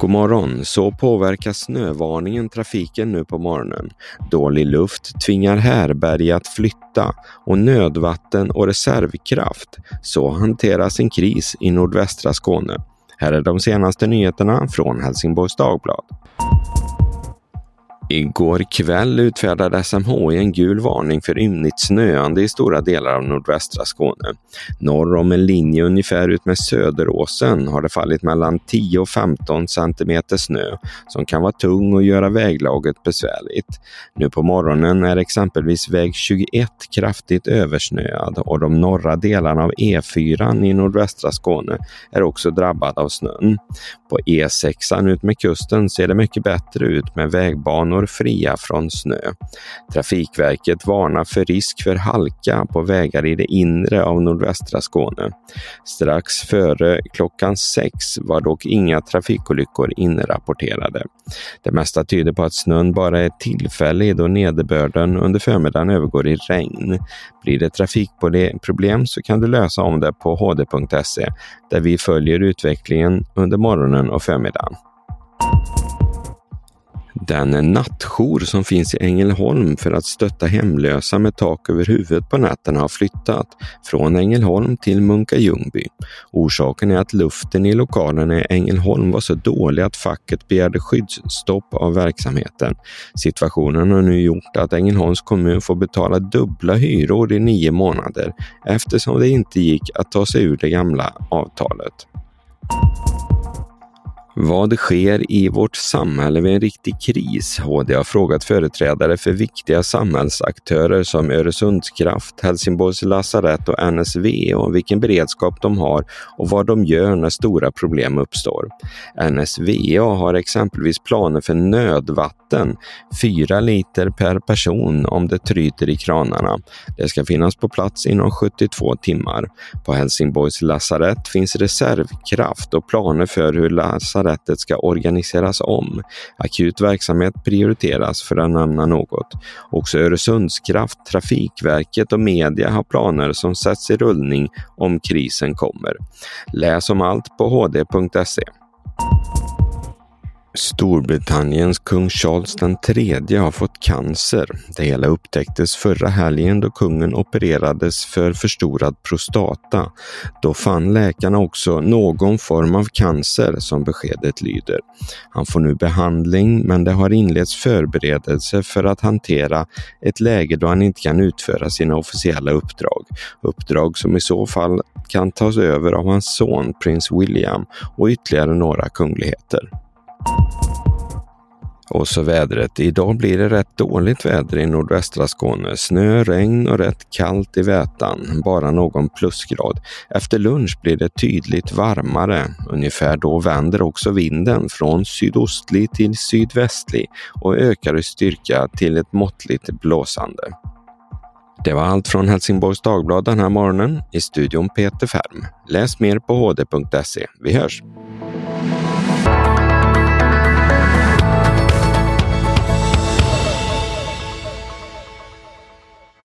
God morgon! Så påverkar snövarningen trafiken nu på morgonen. Dålig luft tvingar härberg att flytta och nödvatten och reservkraft. Så hanteras en kris i nordvästra Skåne. Här är de senaste nyheterna från Helsingborgs Dagblad. Igår kväll utfärdade SMHI en gul varning för ymnigt snöande i stora delar av nordvästra Skåne. Norr om en linje ungefär ut med Söderåsen har det fallit mellan 10 och 15 centimeter snö som kan vara tung och göra väglaget besvärligt. Nu på morgonen är exempelvis väg 21 kraftigt översnöad och de norra delarna av E4 i nordvästra Skåne är också drabbad av snön. På E6 ut med kusten ser det mycket bättre ut med vägbanor banor fria från snö. Trafikverket varnar för risk för halka på vägar i det inre av nordvästra Skåne. Strax före klockan sex var dock inga trafikolyckor inrapporterade. Det mesta tyder på att snön bara är tillfällig då nederbörden under förmiddagen övergår i regn. Blir det trafikproblem så kan du lösa om det på hd.se där vi följer utvecklingen under morgonen och förmiddagen. Den nattjour som finns i Ängelholm för att stötta hemlösa med tak över huvudet på nätterna har flyttat från Ängelholm till Munka Ljungby. Orsaken är att luften i lokalerna i Ängelholm var så dålig att facket begärde skyddsstopp av verksamheten. Situationen har nu gjort att Ängelholms kommun får betala dubbla hyror i nio månader eftersom det inte gick att ta sig ur det gamla avtalet. Vad sker i vårt samhälle vid en riktig kris? HD har frågat företrädare för viktiga samhällsaktörer som Öresundskraft, Helsingborgs lasarett och NSV om vilken beredskap de har och vad de gör när stora problem uppstår. NSVA har exempelvis planer för nödvatten, 4 liter per person om det tryter i kranarna. Det ska finnas på plats inom 72 timmar. På Helsingborgs lasarett finns reservkraft och planer för hur lasarettet lasarettet ska organiseras om. Akut verksamhet prioriteras för att nämna något. Också Öresundskraft, Trafikverket och media har planer som sätts i rullning om krisen kommer. Läs om allt på hd.se. Storbritanniens kung Charles III har fått cancer. Det hela upptäcktes förra helgen då kungen opererades för förstorad prostata. Då fann läkarna också någon form av cancer som beskedet lyder. Han får nu behandling men det har inletts förberedelser för att hantera ett läge då han inte kan utföra sina officiella uppdrag. Uppdrag som i så fall kan tas över av hans son prins William och ytterligare några kungligheter. Och så vädret. Idag blir det rätt dåligt väder i nordvästra Skåne. Snö, regn och rätt kallt i Vätan. Bara någon plusgrad. Efter lunch blir det tydligt varmare. Ungefär då vänder också vinden från sydostlig till sydvästlig och ökar i styrka till ett måttligt blåsande. Det var allt från Helsingborgs Dagblad den här morgonen. I studion Peter Färm. Läs mer på hd.se. Vi hörs!